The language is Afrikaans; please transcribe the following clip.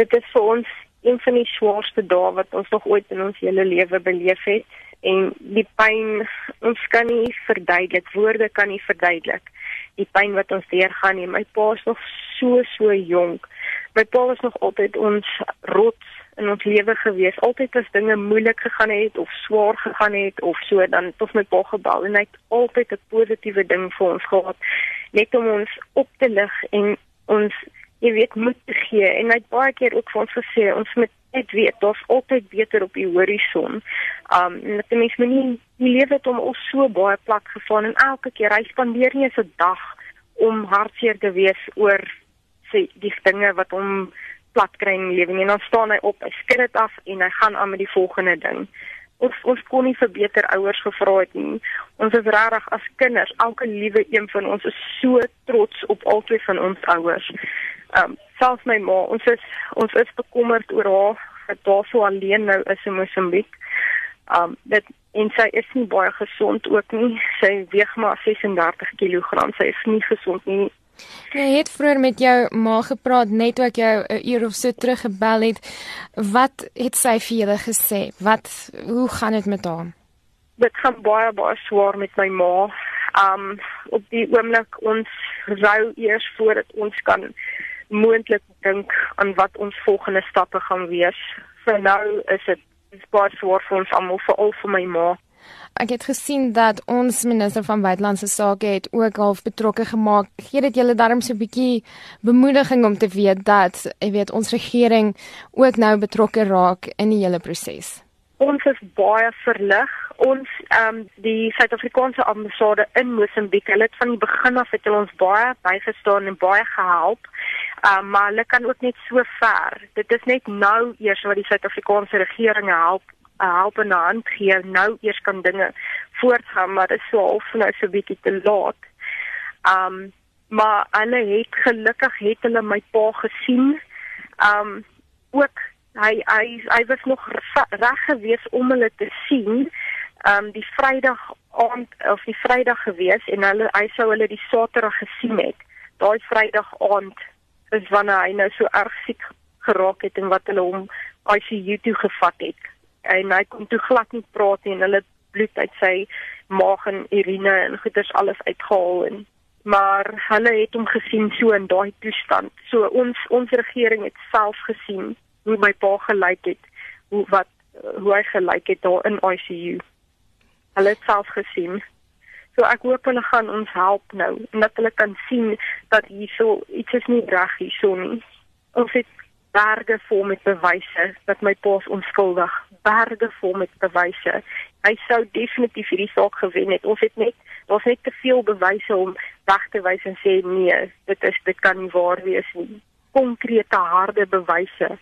dit is vir ons een van die swaarste dae wat ons nog ooit in ons hele lewe beleef het en die pyn ons kan nie verduidelik woorde kan nie verduidelik die pyn wat ons deurgaan nie. My pa is nog so so jonk. My pa was nog altyd ons rots in ons lewe gewees. Altyd as dinge moeilik gegaan het of swaar gegaan het of so, dan het ons met pa gebel en hy het altyd 'n positiewe ding vir ons gehad. Net om ons op te lig en ons jy weet moed te gee en hy het baie keer ook vir ons gesê ons moet net weet daar's altyd beter op die horison. Um net mens moet nie die lewe het hom al so baie plat gevang en elke keer hy spandeer nie 'n dag om hartseer te wees oor sê die dinge wat hom plat kry in die lewe en dan staan hy op, hy skud dit af en hy gaan aan met die volgende ding. Ons ons kon nie vir beter ouers gevra het nie. Ons is regtig as kinders, elke liewe een van ons is so trots op albei van ons ouers. Ehm um, selfs my ma, ons is ons is bekommerd oor haar dat haar so alleen nou is in Mosambiek. Ehm um, dit en sy is nie baie gesond ook nie. Sy weeg maar 36 kg. Sy is nie gesond nie. Jy het vroeër met jou ma gepraat net toe ek jou 'n uur of so terug gebel het. Wat het sy vir julle gesê? Wat hoe gaan dit met haar? Dit gaan baie baie swaar met my ma. Um op die oomblik ons rou eers voordat ons kan moontlik dink aan wat ons volgende stappe gaan wees. Vir nou is dit baie swaar vir ons almal, veral vir my ma. Ek het gesien dat ons minister van buitelandse sake het ook half betrokke gemaak. Gee dit julle darm so 'n bietjie bemoediging om te weet dat jy weet ons regering ook nou betrokke raak in die hele proses. Ons is baie verlig. Ons ehm um, die Suid-Afrikaanse ambassade in Mosambiek, hulle het van die begin af het ons baie bygestaan en baie gehelp. Um, maar hulle kan ook net so ver. Dit is net nou eers wat die Suid-Afrikaanse regering help 'n helpende hand gee, nou eers kan dinge voortgaan, maar dit is so half nou so bietjie te laat. Um maar hulle het gelukkig het hulle my pa gesien. Um ook hy hy hy was nog reg gewees om hulle te sien. Um die Vrydag aand of die Vrydag gewees en hulle hy sou hulle die Saterdag gesien het. Daai Vrydag aand is wanneer hy nou so erg siek geraak het en wat hulle hom ICU toe gevat het en hy kon toe glad nie praat nie en hulle bloed uit sy maag en urine en goeders alles uitgehaal en maar hulle het hom gesien so in daai toestand. So ons ons regering het self gesien hoe my pa gelyk het, hoe wat hoe hy gelyk het daar in ICU. Hulle het self gesien. So ek hoop hulle gaan ons help nou en dat hulle kan sien dat hierso iets is nie reg hierso nie. Ons het berge vol met bewyse dat my pa onskuldig. Berge vol met bewyse. Hy sou definitief hierdie saak gewen het. Ons het net daar's net te veel bewyse om weg te wys en sê nee dit is dit kan nie waar wees nie. Konkrete harde bewyse